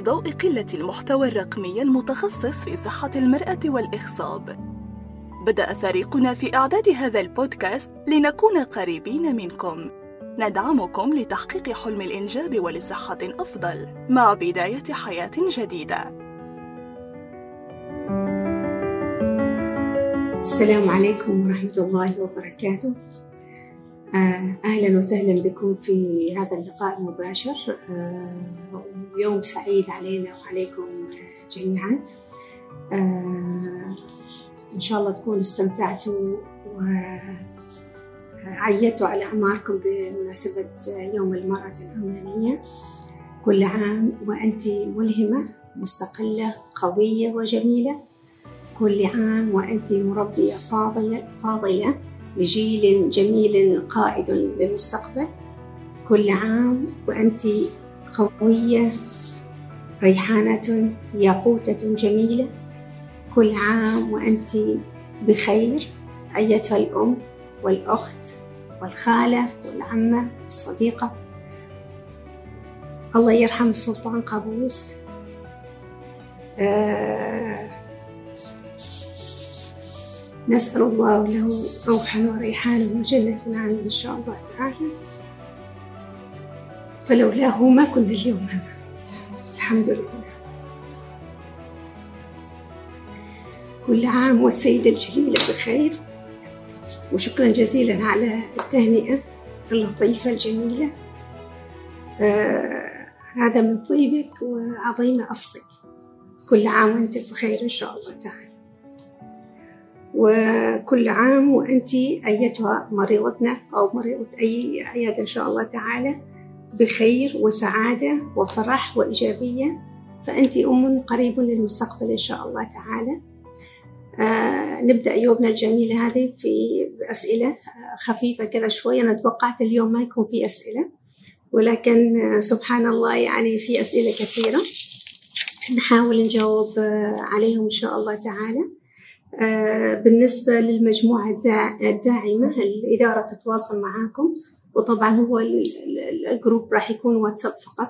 في ضوء قلة المحتوى الرقمي المتخصص في صحة المرأة والإخصاب بدأ فريقنا في إعداد هذا البودكاست لنكون قريبين منكم. ندعمكم لتحقيق حلم الإنجاب ولصحة أفضل مع بداية حياة جديدة. السلام عليكم ورحمة الله وبركاته. أهلا وسهلا بكم في هذا اللقاء المباشر. آه، يوم سعيد علينا وعليكم جميعا. آه، إن شاء الله تكونوا استمتعتوا وعيدتوا على أعماركم بمناسبة يوم المرأة العمانية. كل عام وأنت ملهمة مستقلة قوية وجميلة. كل عام وأنت مربية فاضلة, فاضلة لجيل جميل قائد للمستقبل. كل عام وأنت قوية ريحانة ياقوتة جميلة. كل عام وأنت بخير أيتها الأم والأخت والخالة والعمة الصديقة الله يرحم سلطان قابوس. آه نسأل الله له روحا وريحانا وجنة نعيم إن شاء الله تعالى. فلولاه ما كنا اليوم هنا الحمد لله. كل عام والسيدة الجليلة بخير. وشكرا جزيلا على التهنئة اللطيفة الجميلة. آه هذا من طيبك وعظيم أصلك. كل عام وأنت بخير إن شاء الله تعالى. وكل عام وأنت أيتها مريضتنا أو مريضة أي عيادة إن شاء الله تعالى بخير وسعادة وفرح وإيجابية. فأنت أم قريب للمستقبل إن شاء الله تعالى. آه نبدأ يومنا الجميل هذه في أسئلة خفيفة كذا شوية أنا توقعت اليوم ما يكون في أسئلة ولكن سبحان الله يعني في أسئلة كثيرة. نحاول نجاوب عليهم إن شاء الله تعالى. بالنسبة للمجموعة الداعمة الإدارة تتواصل معاكم وطبعا هو الجروب راح يكون واتساب فقط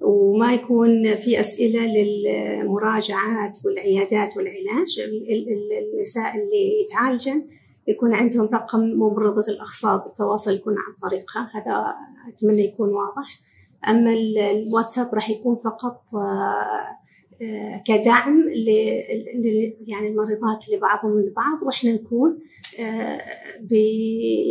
وما يكون في أسئلة للمراجعات والعيادات والعلاج النساء اللي يتعالجن يكون عندهم رقم ممرضة الأخصاب التواصل يكون عن طريقها هذا أتمنى يكون واضح. أما الواتساب راح يكون فقط آه، كدعم ل يعني المريضات لبعضهم البعض وإحنا نكون آه،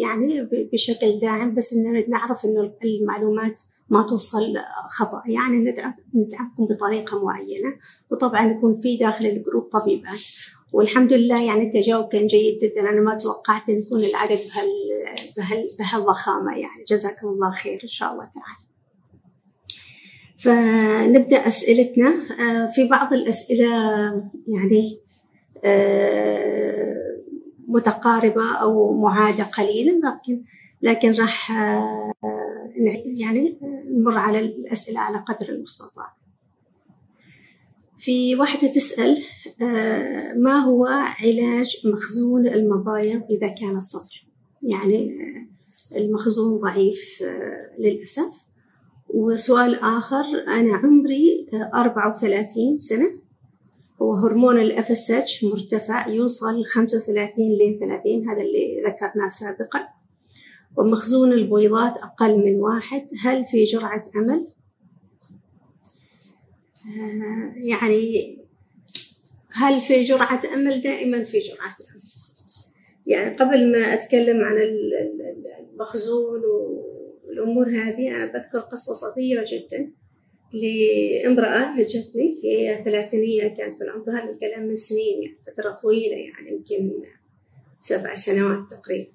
يعني بشكل داعم بس إن نعرف إنه المعلومات ما توصل خطأ. يعني ندعمكم بطريقة معينة وطبعا يكون في داخل الجروب طبيبات. والحمد لله يعني التجاوب كان جيد جدا. أنا ما توقعت إن يكون العدد بهال بهال بهالضخامة يعني. جزاكم الله خير إن شاء الله تعالى. فنبدأ أسئلتنا. آه، في بعض الأسئلة يعني آه، متقاربة أو معادة قليلا لكن لكن راح آه، يعني نمر على الأسئلة على قدر المستطاع. في واحدة تسأل ما هو علاج مخزون المبايض إذا كان صفر يعني المخزون ضعيف للأسف. وسؤال آخر أنا عمري أربعة وثلاثين سنة وهرمون ال FSH مرتفع يوصل خمسة وثلاثين ل 30 هذا اللي ذكرناه سابقا ومخزون البويضات أقل من واحد هل في جرعة أمل؟ آه، يعني هل في جرعة أمل؟ دائما في جرعة أمل يعني قبل ما أتكلم عن المخزون الأمور هذه. أنا بذكر قصة صغيرة جدا لامرأة هجتني. هي ثلاثينية كانت في العمر هذا الكلام من سنين يعني فترة طويلة يعني يمكن سبع سنوات تقريبا.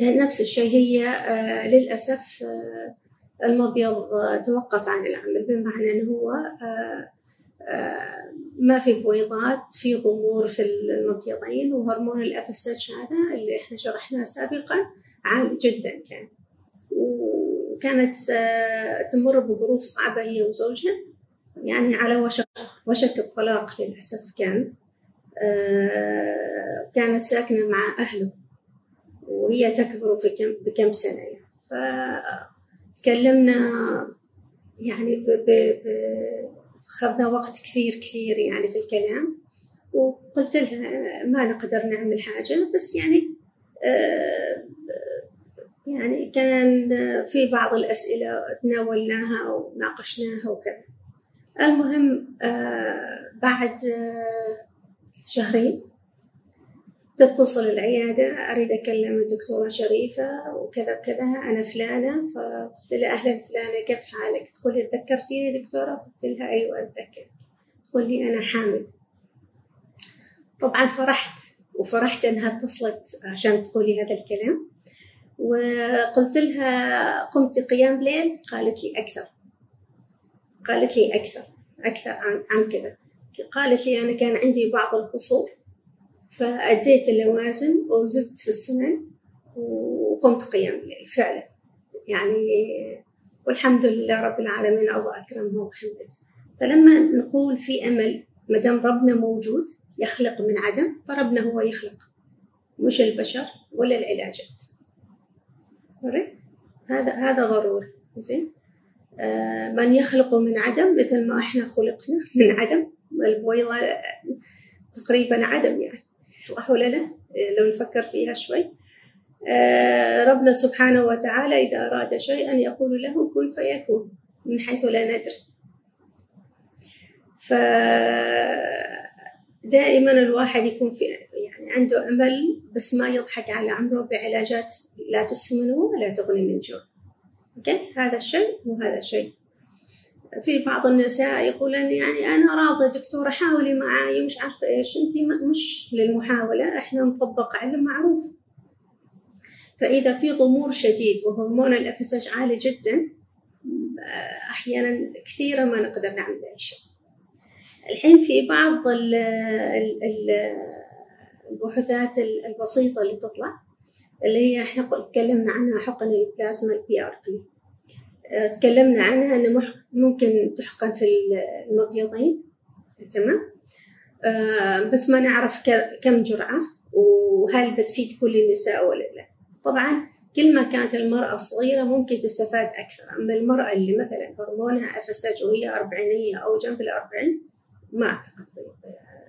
نفس الشيء هي آه للأسف آه المبيض توقف عن العمل. بمعنى أنه هو آه آه ما في بويضات في ضمور في المبيضين وهرمون ال FSH هذا اللي إحنا شرحناه سابقا عالي جدا كان. وكانت آه، تمر بظروف صعبة هي وزوجها. يعني على وشك وشك الطلاق للأسف كان آه، كانت ساكنة مع أهله وهي تكبر في كم بكم سنة يعني. فتكلمنا يعني أخذنا وقت كثير كثير يعني في الكلام وقلت لها ما نقدر نعمل حاجة بس يعني آه، يعني كان في بعض الأسئلة تناولناها وناقشناها وكذا المهم آه، بعد شهرين تتصل العيادة أريد أكلم الدكتورة شريفة وكذا كذا أنا فلانة فقلت لها أهلا فلانة كيف حالك؟ تقول لي تذكرتيني دكتورة؟ قلت لها أيوة أتذكر تقول لي أنا حامل طبعا فرحت وفرحت أنها اتصلت عشان تقولي هذا الكلام وقلت لها قمت قيام ليل قالت لي أكثر. قالت لي أكثر أكثر عن, عن كذا. قالت لي أنا كان عندي بعض القصور فأديت اللوازم وزدت في السنن وقمت قيام الليل فعلا. يعني والحمد لله رب العالمين الله أكرمه وحمد فلما نقول في أمل ما دام ربنا موجود يخلق من عدم فربنا هو يخلق مش البشر ولا العلاجات. هذا هذا ضروري. زين. آه من يخلق من عدم مثل ما إحنا خلقنا من عدم. البويضة تقريبا عدم يعني. صح ولا لا؟ لو نفكر فيها شوي. آه، ربنا سبحانه وتعالى إذا أراد شيئا يقول له كن فيكون من حيث لا ندري. فدائما الواحد يكون في يعني عنده أمل بس ما يضحك على عمره بعلاجات لا تسمن ولا تغني من جوع. أوكي؟ هذا الشيء وهذا الشيء. في بعض النساء يقولن يعني أنا راضية دكتورة حاولي معاي مش عارفة إيش أنت مش للمحاولة إحنا نطبق علم معروف. فإذا في ضمور شديد وهرمون ال FSH عالي جدا أحيانا كثيرة ما نقدر نعمل أي شيء. الحين في بعض البحوثات البسيطة اللي تطلع اللي هي إحنا تكلمنا عنها حقن البلازما ال PRP تكلمنا عنها أنه ممكن تحقن في المبيضين. تمام؟ آه، بس ما نعرف كم جرعة وهل بتفيد كل النساء ولا لا. طبعا كل ما كانت المرأة صغيرة ممكن تستفاد أكثر. أما المرأة اللي مثلا هرمونها أفسج وهي أربعينية أو جنب الأربعين ما أعتقد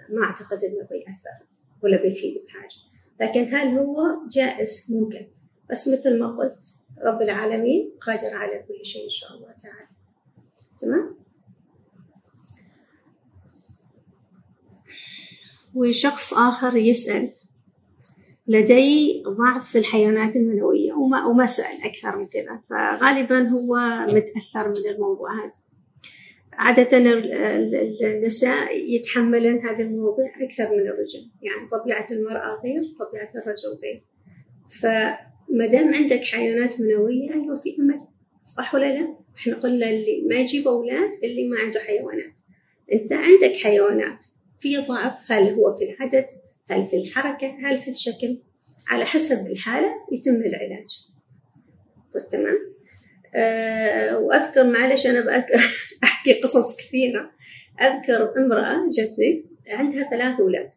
ما أعتقد إنه بيأثر. ولا بيفيد بحاجة. لكن هل هو جائز؟ ممكن. بس مثل ما قلت رب العالمين قادر على كل شيء إن شاء الله تعالى. تمام؟ وشخص آخر يسأل لدي ضعف في الحيوانات المنوية وما, وما سأل أكثر من كذا فغالبا هو متأثر من الموضوع هذا. عادة النساء يتحملن هذا الموضوع أكثر من الرجل. يعني طبيعة المرأة غير طبيعة الرجل غير. ف ما دام عندك حيوانات منوية أيوة في أمل. صح ولا لا؟ إحنا قلنا اللي ما يجيب أولاد اللي ما عنده حيوانات. أنت عندك حيوانات. في ضعف هل هو في العدد؟ هل في الحركة؟ هل في الشكل؟ على حسب الحالة يتم العلاج. طيب تمام؟ أه وأذكر معلش أنا أحكي قصص كثيرة. أذكر امرأة جتني عندها ثلاث أولاد.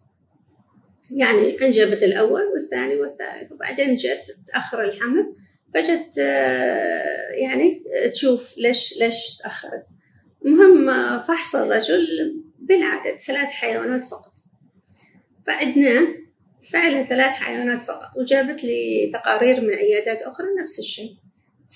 يعني أنجبت الأول والثاني والثالث وبعدين جت تأخر الحمل. فجت آه، يعني تشوف ليش ليش تأخرت. المهم آه، فحص الرجل بالعدد ثلاث حيوانات فقط. فعدنا فعلا ثلاث حيوانات فقط وجابت لي تقارير من عيادات أخرى نفس الشيء.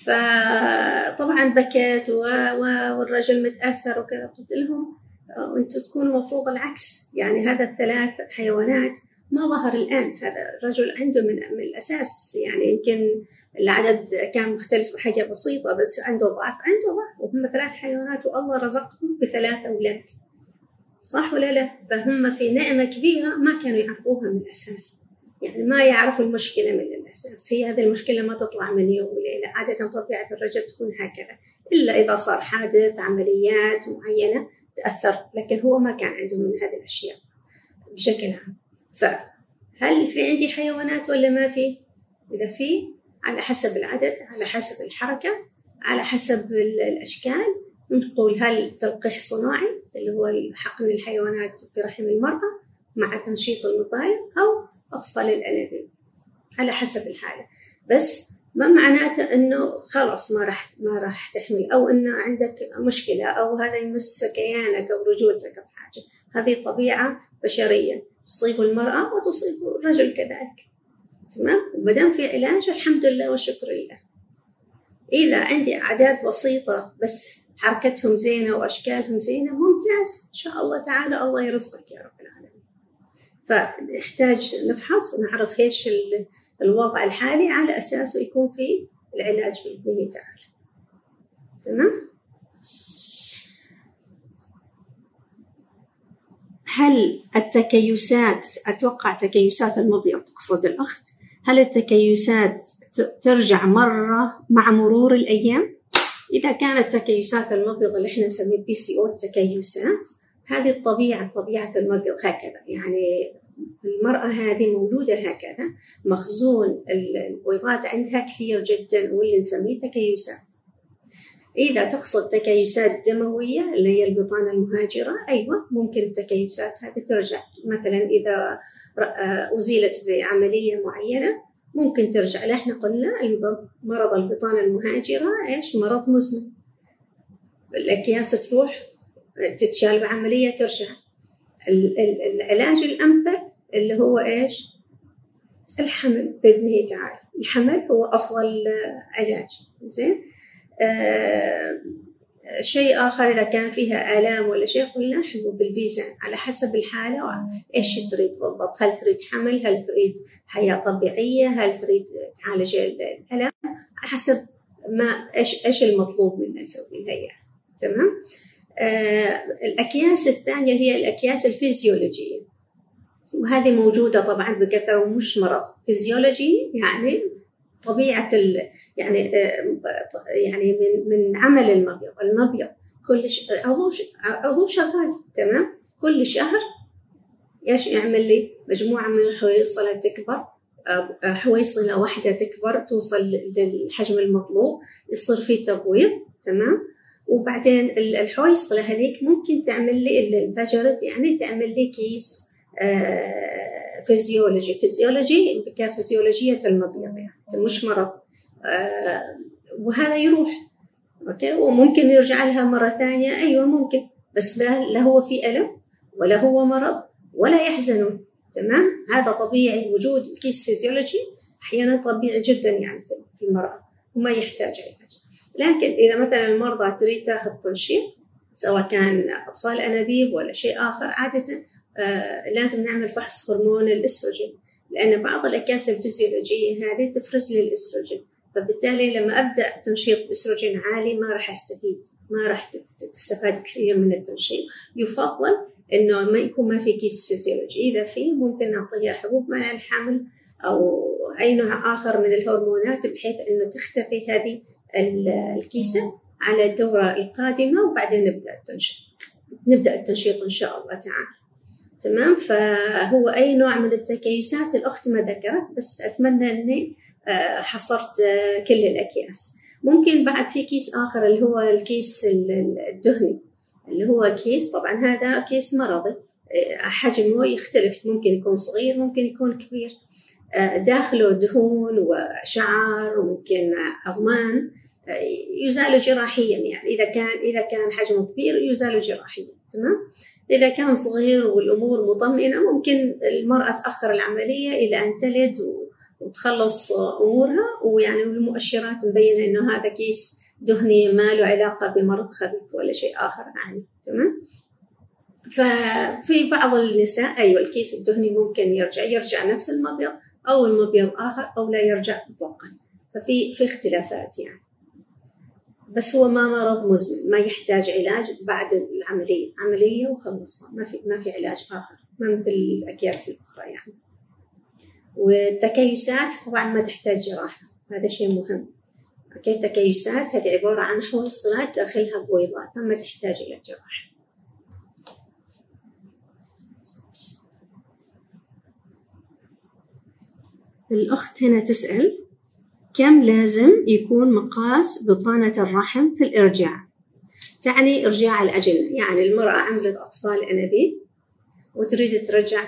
فطبعا بكت والرجل متأثر وكذا. قلت لهم آه، أنتم تكونوا المفروض العكس. يعني هذا الثلاث حيوانات ما ظهر الآن. هذا الرجل عنده من, من الأساس. يعني يمكن العدد كان مختلف حاجة بسيطة بس عنده ضعف. عنده ضعف. وهم ثلاث حيوانات والله رزقهم بثلاث أولاد. صح ولا لا؟ فهم في نعمة كبيرة ما كانوا يعرفوها من الأساس. يعني ما يعرفوا المشكلة من الأساس هي هذه المشكلة ما تطلع من يوم وليلة. عادة طبيعة الرجل تكون هكذا إلا إذا صار حادث عمليات معينة تأثر لكن هو ما كان عنده من هذه الأشياء بشكل عام. فهل في عندي حيوانات ولا ما في؟ إذا في على حسب العدد على حسب الحركة على حسب الأشكال. نقول هل تلقيح صناعي اللي هو حقن الحيوانات في رحم المرأة مع تنشيط المبايض أو أطفال الأنابيب على حسب الحالة. بس ما معناته إنه خلاص ما راح ما راح تحمل أو إنه عندك مشكلة أو هذا يمس كيانك أو رجولتك أو حاجة هذه طبيعة بشرية تصيب المرأة وتصيب الرجل كذلك. تمام؟ وما دام في علاج الحمد لله والشكر لله. إذا عندي أعداد بسيطة بس حركتهم زينة وأشكالهم زينة ممتاز. إن شاء الله تعالى الله يرزقك يا رب العالمين. فنحتاج نفحص ونعرف إيش الوضع الحالي على أساسه يكون في العلاج بإذنه تعالى تمام هل التكيسات أتوقع تكيسات المبيض تقصد الأخت هل التكيسات ترجع مرة مع مرور الأيام؟ إذا كانت تكيسات المبيض اللي إحنا نسميه بي سي أو التكيسات هذه الطبيعة طبيعة المبيض هكذا. يعني المرأة هذه مولودة هكذا مخزون البويضات عندها كثير جدا واللي نسميه تكيسات. إذا تقصد تكيسات دموية اللي هي البطانة المهاجرة أيوة ممكن التكيسات هذه ترجع. مثلا إذا أزيلت بعملية معينة ممكن ترجع. له إحنا قلنا مرض البطانة المهاجرة إيش؟ مرض مزمن. الأكياس تروح تتشال بعملية ترجع العلاج الأمثل اللي هو إيش؟ الحمل بإذنه تعالى. الحمل هو أفضل علاج. زين؟ آه شيء آخر إذا كان فيها آلام ولا شيء قلنا حبوب البيزان على حسب الحالة إيش تريد بالضبط؟ هل تريد حمل؟ هل تريد حياة طبيعية؟ هل تريد تعالج الآلام؟ على حسب ما إيش إيش المطلوب منا نسوي لها يعني تمام؟ الأكياس الثانية هي الأكياس الفيزيولوجية. وهذه موجودة طبعا بكثرة ومش مرض فيزيولوجي يعني طبيعة يعني آه يعني من من عمل المبيض. المبيض كل. عضو عضو شغال تمام؟ كل شهر إيش يعمل لي؟ مجموعة من الحويصلة تكبر. حويصلة واحدة تكبر توصل للحجم المطلوب. يصير في تبويض تمام؟ وبعدين الحويصلة هذيك ممكن تعمل لي الفجرت يعني تعمل لي كيس آه فيزيولوجي. فيزيولوجي كفيزيولوجية المبيض يعني مش مرض آه وهذا يروح okay؟ وممكن يرجع لها مرة ثانية. أيوه ممكن. بس لا هو في ألم ولا هو مرض ولا يحزنون. تمام؟ هذا طبيعي وجود كيس فيزيولوجي أحيانا طبيعي جدا يعني في المرأة وما يحتاج علاج. لكن إذا مثلا المرضى تريد تاخذ تنشيط سواء كان أطفال أنابيب ولا شيء آخر عادة آه لازم نعمل فحص هرمون الأستروجين لأن بعض الأكياس الفسيولوجية هذه تفرز لي الأستروجين فبالتالي لما أبدأ تنشيط الأستروجين عالي ما راح أستفيد ما راح تستفاد كثير من التنشيط. يفضل إنه ما يكون ما في كيس فيزيولوجي. إذا في ممكن نعطيها حبوب منع الحمل أو أي نوع آخر من الهرمونات بحيث إنه تختفي هذه الكيسة على الدورة القادمة وبعدين نبدأ التنشيط. نبدأ التنشيط إن شاء الله تعالى. تمام؟ فهو أي نوع من التكيسات الأخت ما ذكرت بس أتمنى أني حصرت كل الأكياس. ممكن بعد في كيس آخر اللي هو الكيس الدهني اللي هو كيس طبعا هذا كيس مرضي حجمه يختلف. ممكن يكون صغير ممكن يكون كبير. داخله دهون وشعر وممكن أسنان. يزال جراحيا يعني. إذا كان إذا كان حجمه كبير يزال جراحيا تمام؟ إذا كان صغير والأمور مطمئنة ممكن المرأة تأخر العملية إلى أن تلد وتخلص أمورها ويعني المؤشرات مبينة إنه هذا كيس دهني ما له علاقة بمرض خبيث ولا شيء آخر يعني تمام؟ ففي بعض النساء أيوة الكيس الدهني ممكن يرجع يرجع نفس المبيض أو المبيض آخر أو لا يرجع مطلقا. ففي في اختلافات يعني. بس هو ما مرض مزمن ما يحتاج علاج بعد العملية. عملية وخلصنا. ما في ما في علاج آخر. ما مثل الأكياس الأخرى يعني. والتكيسات طبعا ما تحتاج جراحة. هذا شيء مهم. أوكي؟ التكيسات هذه عبارة عن حويصلات داخلها بويضات. ما تحتاج إلى جراحة. الأخت هنا تسأل كم لازم يكون مقاس بطانة الرحم في الإرجاع؟ تعني إرجاع الأجنة يعني المرأة عملت أطفال أنابيب وتريد ترجع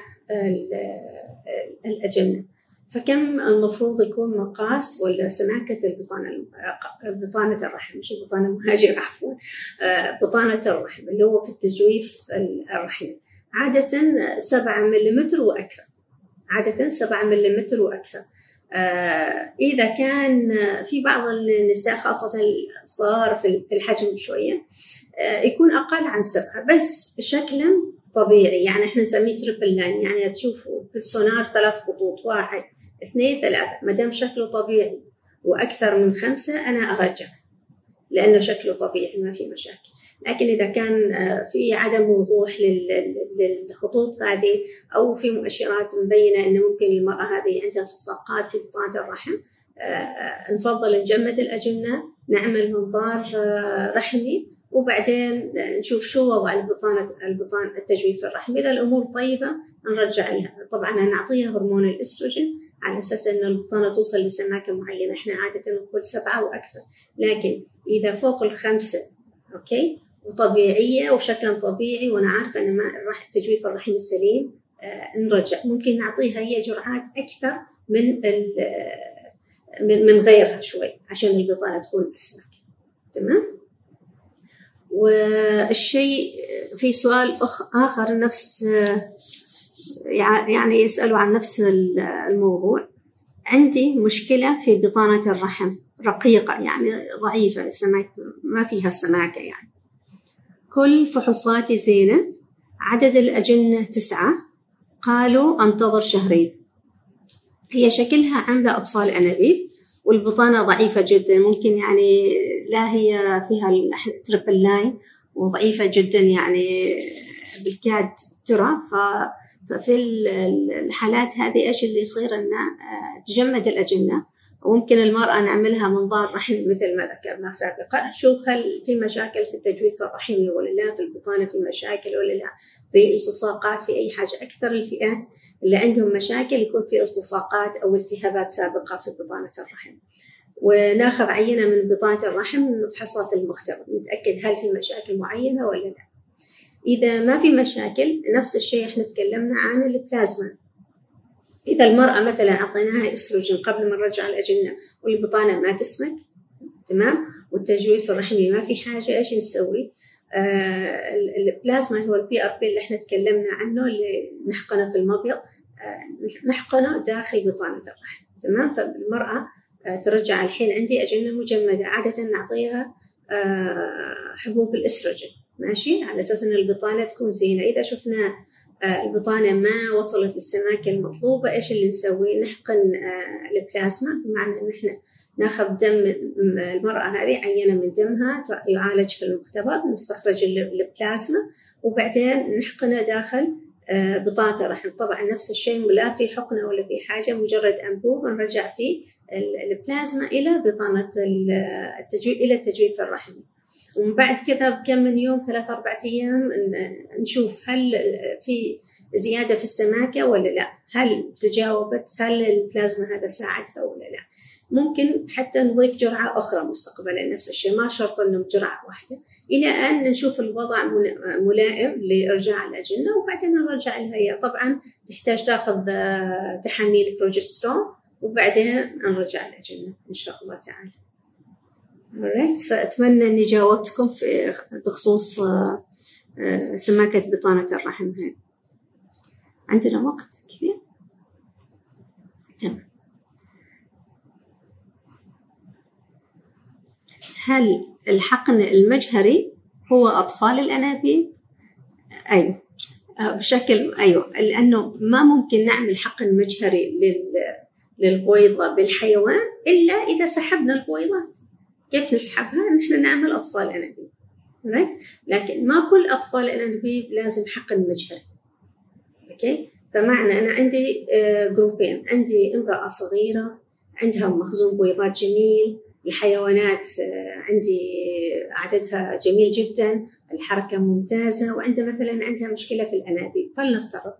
الأجنة فكم المفروض يكون مقاس ولا سماكة البطانة بطانة الرحم؟ مش البطانة المهاجرة عفوا. آه، بطانة الرحم اللي هو في التجويف الرحمي عادة سبعة ملم وأكثر. عادة سبعة ملم وأكثر. إذا كان في بعض النساء خاصة الصغار في الحجم شوية آه، يكون أقل عن سبعة بس شكلا طبيعي. يعني إحنا نسميه triple line يعني تشوفوا في السونار ثلاث خطوط واحد اثنين ثلاثة. ما دام شكله طبيعي وأكثر من خمسة أنا أرجع لأنه شكله طبيعي ما في مشاكل. لكن إذا كان آه، في عدم وضوح للخطوط هذه أو في مؤشرات مبينة أنه ممكن المرأة هذه عندها التصاقات في بطانة الرحم آه، نفضل نجمد الأجنة نعمل منظار آه، رحمي وبعدين نشوف شو وضع البطانة البطان التجويف الرحمي. إذا الأمور طيبة نرجع لها. طبعا نعطيها هرمون الأستروجين على أساس أن البطانة توصل لسماكة معينة. إحنا عادة نقول سبعة وأكثر. لكن إذا فوق الخمسة أوكي؟ وطبيعية وشكلا طبيعي وأنا عارفة أن ما راح التجويف الرحم السليم آه نرجع ممكن نعطيها هي جرعات أكثر من من من غيرها شوي عشان البطانة تكون أسمك. تمام؟ والشيء في سؤال آخر نفس يعني يسألوا عن نفس الموضوع. عندي مشكلة في بطانة الرحم رقيقة يعني ضعيفة السماك ما فيها سماكة يعني. كل فحوصاتي زينة. عدد الأجنة تسعة. قالوا أنتظر شهرين. هي شكلها عاملة أطفال أنابيب؟ والبطانة ضعيفة جدا. ممكن يعني لا هي فيها التربل لاين وضعيفة جدا يعني بالكاد ترى. ففي الحالات هذه إيش اللي يصير؟ إنه آه، تجمد الأجنة. وممكن المرأة نعملها منظار رحم مثل ما ذكرنا سابقا. نشوف هل في مشاكل في التجويف الرحمي ولا لا في البطانة في مشاكل ولا لا في التصاقات في أي حاجة. أكثر الفئات اللي عندهم مشاكل يكون في التصاقات أو التهابات سابقة في بطانة الرحم. وناخذ عينة من بطانة الرحم نفحصها في المختبر نتأكد هل في مشاكل معينة ولا لا. إذا ما في مشاكل نفس الشيء إحنا تكلمنا عن البلازما. إذا المرأة مثلا أعطيناها إستروجين قبل ما نرجع الأجنة والبطانة ما تسمك تمام؟ والتجويف الرحمي ما في حاجة إيش نسوي؟ آه البلازما هو ال PRP اللي إحنا تكلمنا عنه اللي نحقنه في المبيض آه نحقنه داخل بطانة الرحم تمام؟ فالمرأة آه ترجع الحين عندي أجنة مجمدة عادة نعطيها آه حبوب الإستروجين ماشي؟ على أساس أن البطانة تكون زينة. إذا شفنا البطانة ما وصلت للسماكة المطلوبة. إيش اللي نسوي؟ نحقن آه، البلازما. بمعنى إن إحنا ناخذ دم المرأة هذه عينة من دمها يعالج في المختبر نستخرج البلازما وبعدين نحقنه داخل آه، بطانة الرحم طبعا نفس الشيء لا في حقنة ولا في حاجة مجرد أنبوب نرجع فيه البلازما إلى بطانة التجويف إلى التجويف الرحمي. ومن بعد كذا بكم من يوم ثلاث أربعة أيام نشوف هل في زيادة في السماكة ولا لا؟ هل تجاوبت؟ هل البلازما هذا ساعدها ولا لا؟ ممكن حتى نضيف جرعة أخرى مستقبلا نفس الشيء ما شرط أنه بجرعة واحدة. إلى أن نشوف الوضع ملائم لإرجاع الأجنة وبعدين نرجع هي طبعا تحتاج تأخذ تحاميل بروجسترون وبعدين نرجع الأجنة إن شاء الله تعالى. Alright. فأتمنى أني جاوبتكم في بخصوص آه، آه، سماكة بطانة الرحم هذه عندنا وقت كثير؟ تمام. هل الحقن المجهري هو أطفال الأنابيب؟ آه، بشكل أيوه. لأنه ما ممكن نعمل حقن مجهري للبويضة بالحيوان إلا إذا سحبنا البويضات كيف نسحبها؟ نحن نعمل أطفال أنابيب لكن ما كل أطفال الأنابيب لازم حقن مجهري أوكي فمعنى أنا عندي جروبين. آه، عندي امرأة صغيرة عندها مخزون بويضات جميل. الحيوانات آه، عندي عددها جميل جدا. الحركة ممتازة. وعندها مثلا عندها مشكلة في الأنابيب. فلنفترض.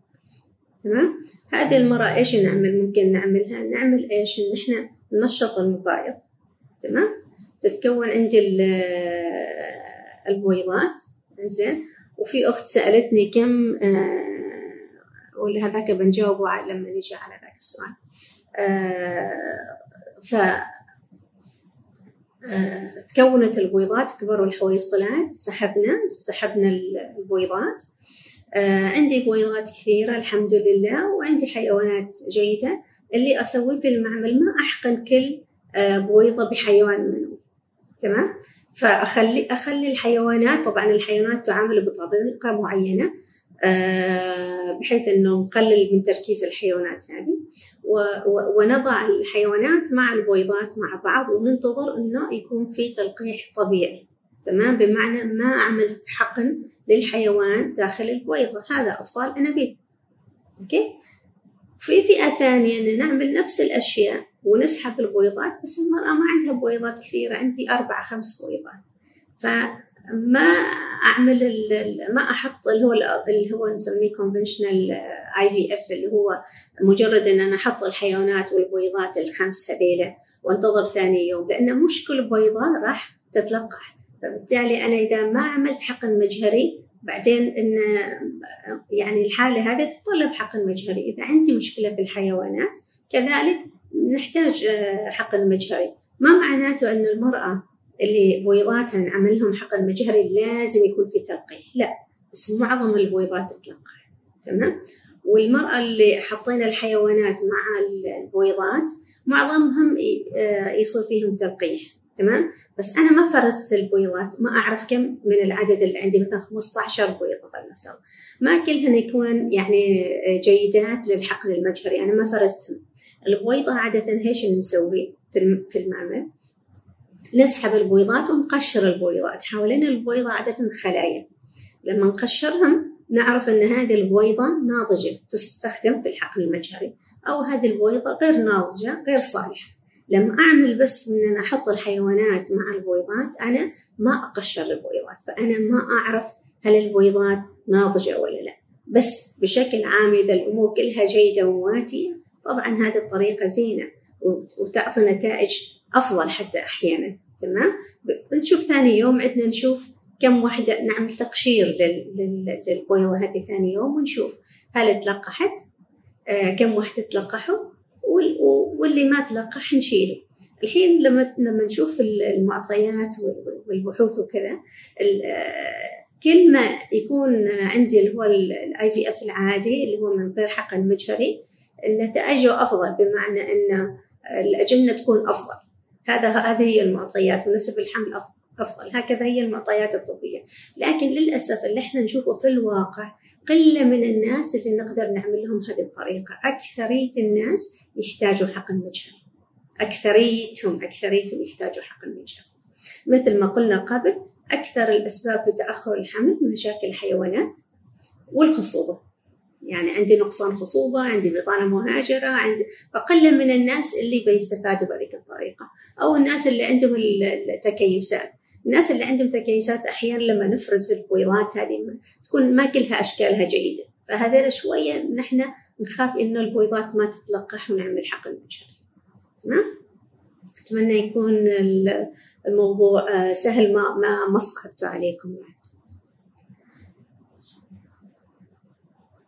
تمام؟ هذه المرأة إيش نعمل؟ ممكن نعملها؟ نعمل إيش؟ إن إحنا ننشط المبايض تمام؟ تتكون عندي البويضات. زين وفي أخت سألتني كم آه، ولا هذاك بنجاوبه لما نجي على ذاك السؤال. آه ف آه تكونت البويضات كبروا الحويصلات سحبنا سحبنا البويضات. عندي بويضات كثيرة الحمد لله وعندي حيوانات جيدة. اللي أسويه في المعمل ما أحقن كل بويضة بحيوان منه. تمام؟ فأخلي أخلي الحيوانات طبعا الحيوانات تعامل بطريقة معينة آه بحيث إنه نقلل من تركيز الحيوانات هذه. ونضع الحيوانات مع البويضات مع بعض وننتظر إنه يكون في تلقيح طبيعي. تمام؟ بمعنى ما عملت حقن للحيوان داخل البويضة هذا أطفال أنابيب. أوكي؟ في فئة ثانية أن نعمل نفس الأشياء. ونسحب البويضات بس المرأة ما عندها بويضات كثيرة عندي أربعة خمس بويضات. فما أعمل ما أحط اللي هو اللي هو نسميه conventional اي في اف اللي هو مجرد إن أنا أحط الحيوانات والبويضات الخمس هذيلا وأنتظر ثاني يوم لأن مش كل بويضة راح تتلقح فبالتالي أنا إذا ما عملت حقن مجهري بعدين إن يعني الحالة هذه تتطلب حقن مجهري. إذا عندي مشكلة في الحيوانات كذلك نحتاج حقن مجهري ما معناته أن المرأة اللي بويضاتها نعمل لهم حقن مجهري لازم يكون في تلقيح؟ لا بس معظم البويضات تتلقح. تمام؟ والمرأة اللي حطينا الحيوانات مع البويضات معظمهم يصير فيهم تلقيح. تمام؟ بس أنا ما فرزت البويضات ما أعرف كم من العدد اللي عندي مثلا 15 بويضة فلنفترض ما كلهن يكون يعني جيدات للحقن المجهري أنا ما فرزتهم. البويضه عادة إيش نسوي في المعمل؟ نسحب البويضات ونقشر البويضات حوالين البويضه عادة خلايا. لما نقشرهم نعرف إن هذه البويضه ناضجة تستخدم في الحقن المجهري. أو هذه البويضه غير ناضجة غير صالحة. لما أعمل بس إن أنا أحط الحيوانات مع البويضات أنا ما أقشر البويضات فأنا ما أعرف هل البويضات ناضجة ولا لا. بس بشكل عام إذا الأمور كلها جيدة ومواتية طبعا هذه الطريقة زينة وتعطي نتائج أفضل حتى أحيانا تمام؟ بنشوف ثاني يوم عندنا نشوف كم واحدة نعمل تقشير للبويضة هذه ثاني يوم ونشوف هل تلقحت آه كم واحدة تلقحوا واللي ما تلقح نشيله. الحين لما لما نشوف المعطيات والبحوث وكذا كل ما يكون عندي اللي هو ال IVF العادي اللي هو من غير حقن مجهري نتائجه أفضل بمعنى أن الأجنة تكون أفضل. هذا هذه هي المعطيات ونسب الحمل أفضل. هكذا هي المعطيات الطبية. لكن للأسف اللي إحنا نشوفه في الواقع قلة من الناس اللي نقدر نعمل لهم هذه الطريقة. أكثرية الناس يحتاجوا حقن مجهري أكثريتهم أكثريتهم يحتاجوا حقن مجهري مثل ما قلنا قبل أكثر الأسباب في تأخر الحمل مشاكل الحيوانات والخصوبة. يعني عندي نقصان خصوبة عندي بطانة مهاجرة عندي فقلة من الناس اللي بيستفادوا بهذه الطريقة. أو الناس اللي عندهم التكيسات. الناس اللي عندهم تكيسات أحيانا لما نفرز البويضات هذه تكون ما كلها أشكالها جيدة. فهذول شوية نحن نخاف إنه البويضات ما تتلقح ونعمل حقن مجهري تمام؟ أتمنى يكون الموضوع سهل ما ما ما صعبته عليكم يعني.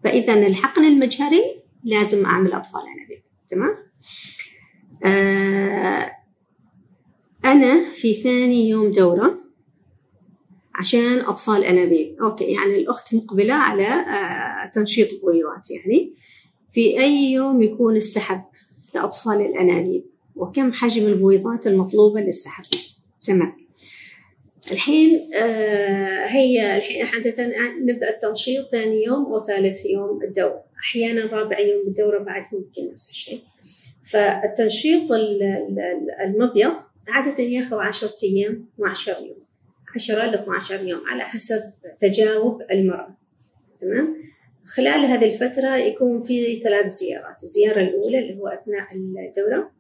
فاذا الحقن المجهري لازم أعمل أطفال انابيب تمام؟ آه أنا في ثاني يوم دورة عشان أطفال أنابيب أوكي يعني الأخت مقبلة على آه، تنشيط بويضات يعني. في أي يوم يكون السحب لأطفال الأنابيب وكم حجم البويضات المطلوبة للسحب؟ تمام. الحين آه هي الحين عادة نبدأ التنشيط ثاني يوم أو ثالث يوم الدورة. أحيانا رابع يوم الدورة بعد ممكن نفس الشيء. فالتنشيط المبيض عادة ياخذ عشرة أيام 12 يوم. 10 ل 12 يوم على حسب تجاوب المرأة. تمام؟ خلال هذه الفترة يكون في ثلاث زيارات. الزيارة الأولى اللي هو أثناء الدورة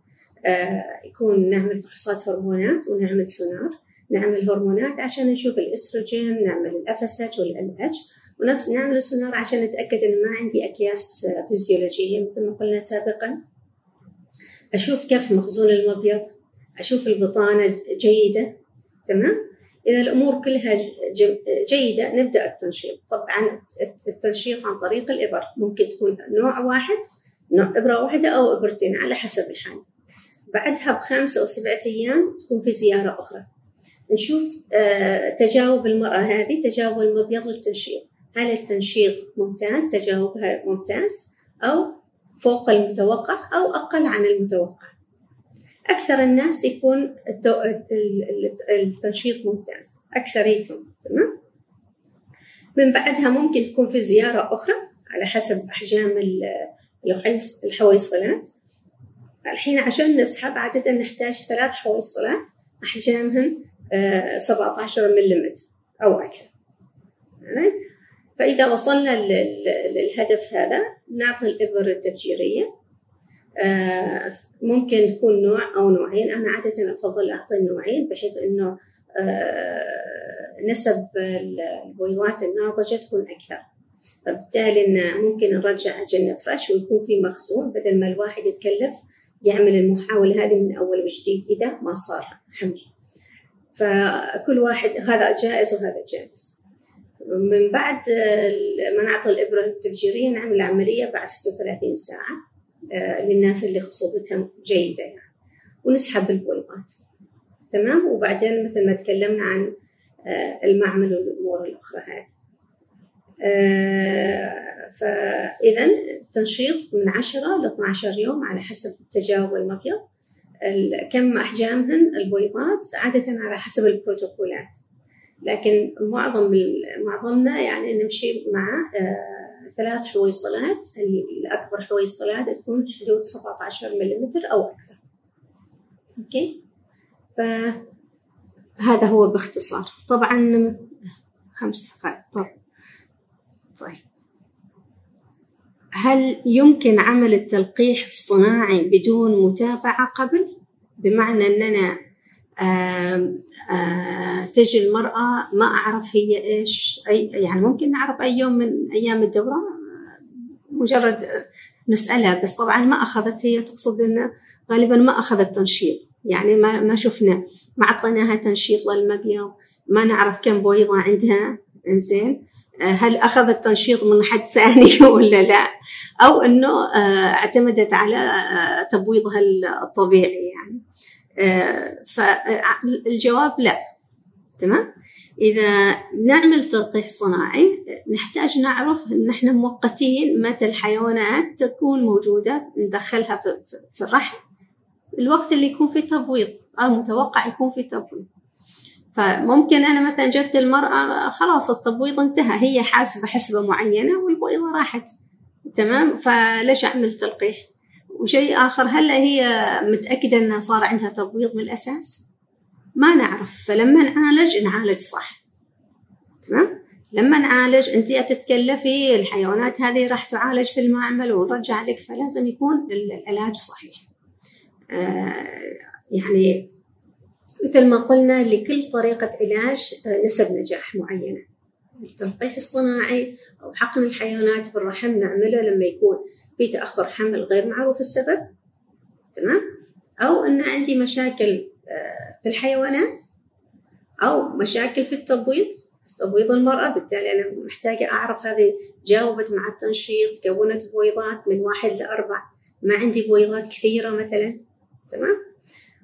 آه يكون نعمل فحوصات هرمونات ونعمل سونار. نعمل هرمونات عشان نشوف الإستروجين نعمل ال FSH وال LH ونفس نعمل السونار عشان نتأكد ان ما عندي أكياس فيزيولوجية. مثل ما قلنا سابقا أشوف كيف مخزون المبيض أشوف البطانة جيدة. تمام؟ إذا الأمور كلها جيدة نبدأ التنشيط. طبعا التنشيط عن طريق الإبر. ممكن تكون نوع واحد نوع إبرة واحدة أو إبرتين على حسب الحال. بعدها بخمسة أو سبعة أيام تكون في زيارة أخرى. نشوف آه، تجاوب المرأة هذه تجاوب المبيض للتنشيط. هل التنشيط ممتاز؟ تجاوبها ممتاز أو فوق المتوقع أو أقل عن المتوقع؟ أكثر الناس يكون التنشيط ممتاز. أكثريتهم تمام؟ من بعدها ممكن تكون في زيارة أخرى على حسب أحجام الحويصلات. الحين عشان نسحب عادة نحتاج ثلاث حويصلات أحجامهن 17 ملم أو أكثر. فإذا وصلنا للهدف هذا نعطي الإبر التفجيرية. آه، ممكن تكون نوع أو نوعين. أنا عادة أفضل أعطي النوعين بحيث إنه آه، نسب البويضات الناضجة تكون أكثر. فبالتالي إن ممكن نرجع عجلنا فريش ويكون في مخزون بدل ما الواحد يتكلف يعمل المحاولة هذه من أول وجديد إذا ما صار حمل فكل واحد هذا جائز وهذا جائز. من بعد ما نعطي الإبرة التفجيرية نعمل العملية بعد 36 ساعة آه، للناس اللي خصوبتها جيدة يعني. ونسحب البويضات تمام؟ وبعدين مثل ما تكلمنا عن آه، المعمل والأمور الأخرى هذه. آه، فإذا التنشيط من 10 ل 12 يوم على حسب تجاوب المبيض. كم أحجامهن البويضات عادة على حسب البروتوكولات. لكن معظم معظمنا يعني نمشي مع آه، ثلاث حويصلات. الأكبر حويصلات تكون حدود 17 ملم أو أكثر. أوكي؟ فهذا هو باختصار. طبعا خمس دقائق. طب طيب. هل يمكن عمل التلقيح الصناعي بدون متابعة قبل؟ بمعنى أننا آه آه تجي المرأة ما أعرف هي إيش أي يعني ممكن نعرف أي يوم من أيام الدورة مجرد نسألها بس طبعا ما أخذت هي تقصد أنه غالبا ما أخذت تنشيط يعني ما ما شفنا ما أعطيناها تنشيط للمبيض ما نعرف كم بويضة عندها إنزين هل أخذت تنشيط من حد ثاني ولا لا؟ أو أنه آه، اعتمدت على آه، تبويضها الطبيعي يعني. آه، فالجواب لا. تمام؟ إذا نعمل تلقيح صناعي نحتاج نعرف إن إحنا مؤقتين متى الحيوانات تكون موجودة ندخلها في الرحم. الوقت اللي يكون فيه تبويض أو متوقع يكون فيه تبويض. فممكن أنا مثلا جبت المرأة خلاص التبويض انتهى هي حاسبة حسبة معينة والبويضة راحت تمام؟ فليش أعمل تلقيح؟ وشيء آخر هل هي متأكدة أنها صار عندها تبويض من الأساس؟ ما نعرف. فلما نعالج نعالج صح تمام؟ لما نعالج أنت تتكلفي الحيوانات هذه راح تعالج في المعمل ونرجع لك فلازم يكون العلاج صحيح. آه يعني مثل ما قلنا لكل طريقة علاج آه، نسب نجاح معينة. التلقيح الصناعي أو حقن الحيوانات بالرحم نعمله لما يكون في تأخر حمل غير معروف السبب. تمام؟ أو أن عندي مشاكل آه، في الحيوانات أو مشاكل في التبويض تبويض المرأة. بالتالي أنا محتاجة أعرف هذه جاوبت مع التنشيط كونت بويضات من واحد لأربع ما عندي بويضات كثيرة مثلا. تمام؟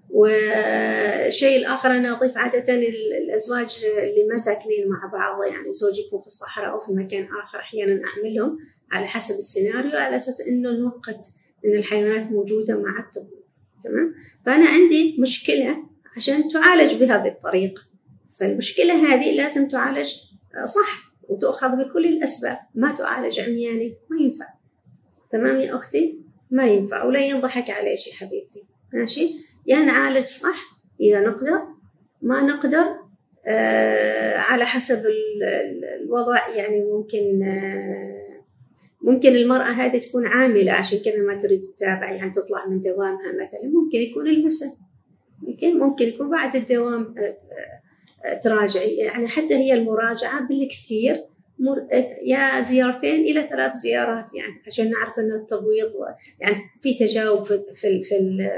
والشيء الآخر أنا أضيف عادة الأزواج اللي ما ساكنين مع بعض يعني زوجي يكون في الصحراء أو في مكان آخر أحيانا أعملهم على حسب السيناريو على أساس إنه نوقت إن الحيوانات موجودة مع الطبيب تمام؟ فأنا عندي مشكلة عشان تعالج بهذه الطريقة فالمشكلة هذه لازم تعالج صح وتؤخذ بكل الأسباب. ما تعالج عمياني ما ينفع. تمام يا أختي؟ ما ينفع ولا ينضحك عليش يا حبيبتي. ماشي؟ يا نعالج صح إذا نقدر. ما نقدر آه على حسب الوضع. يعني ممكن آه ممكن المرأة هذه تكون عاملة عشان كذا ما تريد تتابع يعني تطلع من دوامها مثلا. ممكن يكون المساء. ممكن ممكن يكون بعد الدوام آه, آه، تراجع يعني حتى هي المراجعة بالكثير يا زيارتين إلى ثلاث زيارات يعني عشان نعرف أن التبويض يعني في تجاوب في في, في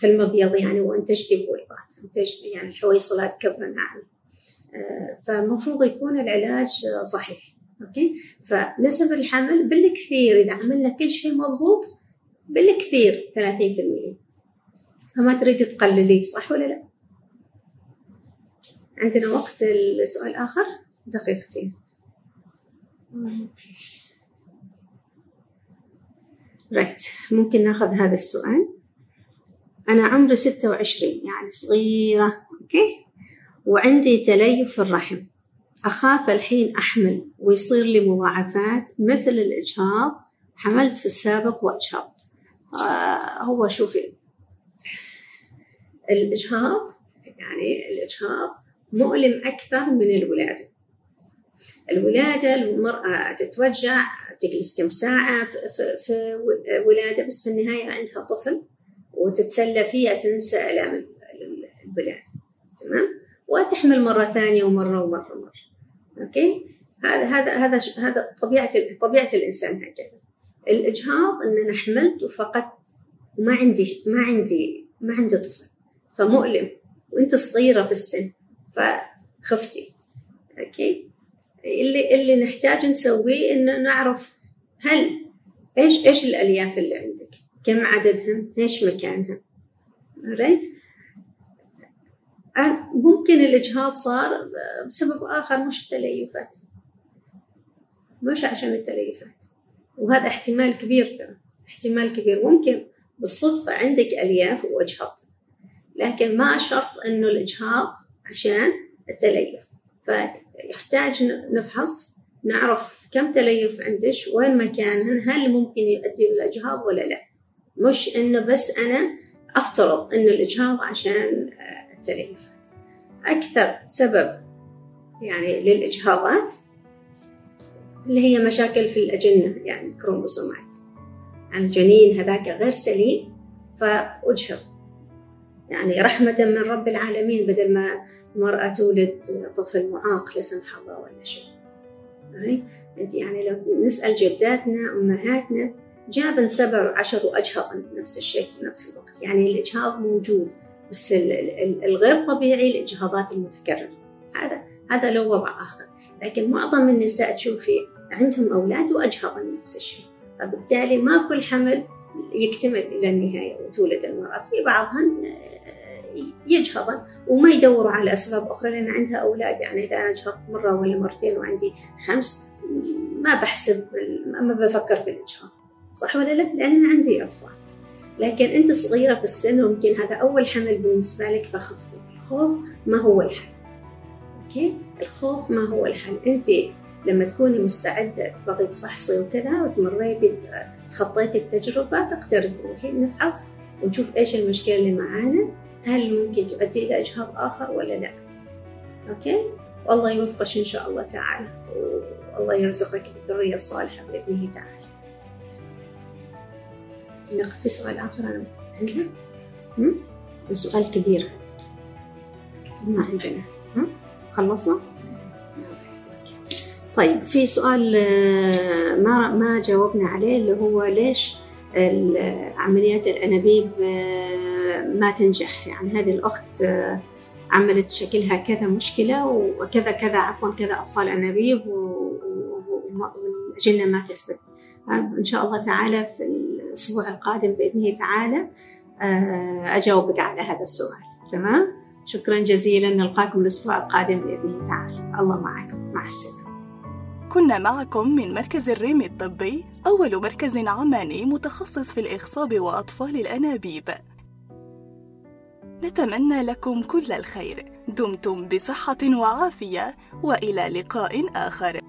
في المبيض يعني وأنتجتي بويضات يعني الحويصلات كبرا عالي فالمفروض يكون العلاج صحيح okay؟ فنسب الحمل بالكثير إذا عملنا كل شيء مضبوط بالكثير 30% فما تريد تقللي صح ولا لا؟ عندنا وقت لسؤال آخر؟ دقيقتين. right ممكن ناخذ هذا السؤال. أنا عمري ستة وعشرين يعني صغيرة okay؟ وعندي تليف في الرحم. أخاف الحين أحمل ويصير لي مضاعفات مثل الإجهاض حملت في السابق وأجهض آه هو شوفي. الإجهاض يعني الإجهاض مؤلم أكثر من الولادة. الولادة المرأة تتوجع تجلس كم ساعة في, ولادة بس في النهاية عندها طفل. وتتسلى فيها تنسى آلام الولادة تمام؟ وتحمل مرة ثانية ومرة ومرة ومرة. okay؟ هذا هذا هذا هذا طبيعة طبيعة الإنسان هكذا. الإجهاض إن أنا حملت وفقدت ما عندي ما عندي ما عندي طفل. فمؤلم. وأنت صغيرة في السن. فخفتي. okay؟ اللي اللي نحتاج نسويه إنه نعرف هل إيش إيش الألياف اللي عندك. كم عددهم؟ إيش مكانها right? ممكن الإجهاض صار بسبب آخر مش التليفات. مش عشان التليفات. وهذا احتمال كبير ترى. احتمال كبير. ممكن بالصدفة عندك ألياف وأجهاض لكن ما شرط إنه الإجهاض عشان التليف. فيحتاج نفحص نعرف كم تليف عندك وين مكانهن هل ممكن يؤدي إلى إجهاض ولا لا. مش إنه بس أنا أفترض إنه الإجهاض عشان التليف أكثر سبب يعني للإجهاضات اللي هي مشاكل في الأجنة يعني الكروموسومات يعني الجنين هذاك غير سليم فأجهض. يعني رحمة من رب العالمين بدل ما المرأة تولد طفل معاق لا سمح الله ولا شيء. يعني لو نسأل جداتنا أمهاتنا جابن سبع وعشر وأجهضن نفس الشيء في نفس الوقت. يعني الإجهاض موجود بس الغير طبيعي الإجهاضات المتكررة. هذا هذا له وضع آخر. لكن معظم النساء تشوفي عندهم أولاد وأجهضن نفس الشيء فبالتالي ما كل حمل يكتمل إلى النهاية وتولد المرأة. في بعضهن يجهضن وما يدوروا على أسباب أخرى لأن عندها أولاد. يعني إذا أنا جهضت مرة ولا مرتين وعندي خمس ما بحسب ما بفكر في الإجهاض. صح ولا لا؟ لأن أنا عندي أطفال لكن أنت صغيرة في السن ويمكن هذا أول حمل بالنسبة لك فخفتي الخوف ما هو الحل. أوكي؟ الخوف ما هو الحل. أنت لما تكوني مستعدة تبغي تفحصي وكذا وتمريتي تخطيتي التجربة تقدري تروحي نفحص ونشوف إيش المشكلة اللي معانا. هل ممكن تؤدي إلى إجهاض آخر ولا لا؟ أوكي؟ والله يوفقك إن شاء الله تعالى. والله يرزقك بالذرية الصالحة بإذنه تعالى. في سؤال آخر أنا عندنا سؤال كبير. ما عندنا. خلصنا؟ طيب في سؤال ما ما جاوبنا عليه اللي هو ليش عمليات الأنابيب ما تنجح؟ يعني هذه الأخت عملت شكلها كذا مشكلة وكذا كذا عفوا كذا أطفال أنابيب والأجنة ما تثبت. إن شاء الله تعالى في الأسبوع القادم بإذنه تعالى أجاوبك على هذا السؤال. تمام؟ شكرا جزيلا. نلقاكم الأسبوع القادم بإذنه تعالى. الله معكم. مع السلامة. كنا معكم من مركز الريم الطبي أول مركز عماني متخصص في الإخصاب وأطفال الأنابيب. نتمنى لكم كل الخير. دمتم بصحة وعافية وإلى لقاء آخر.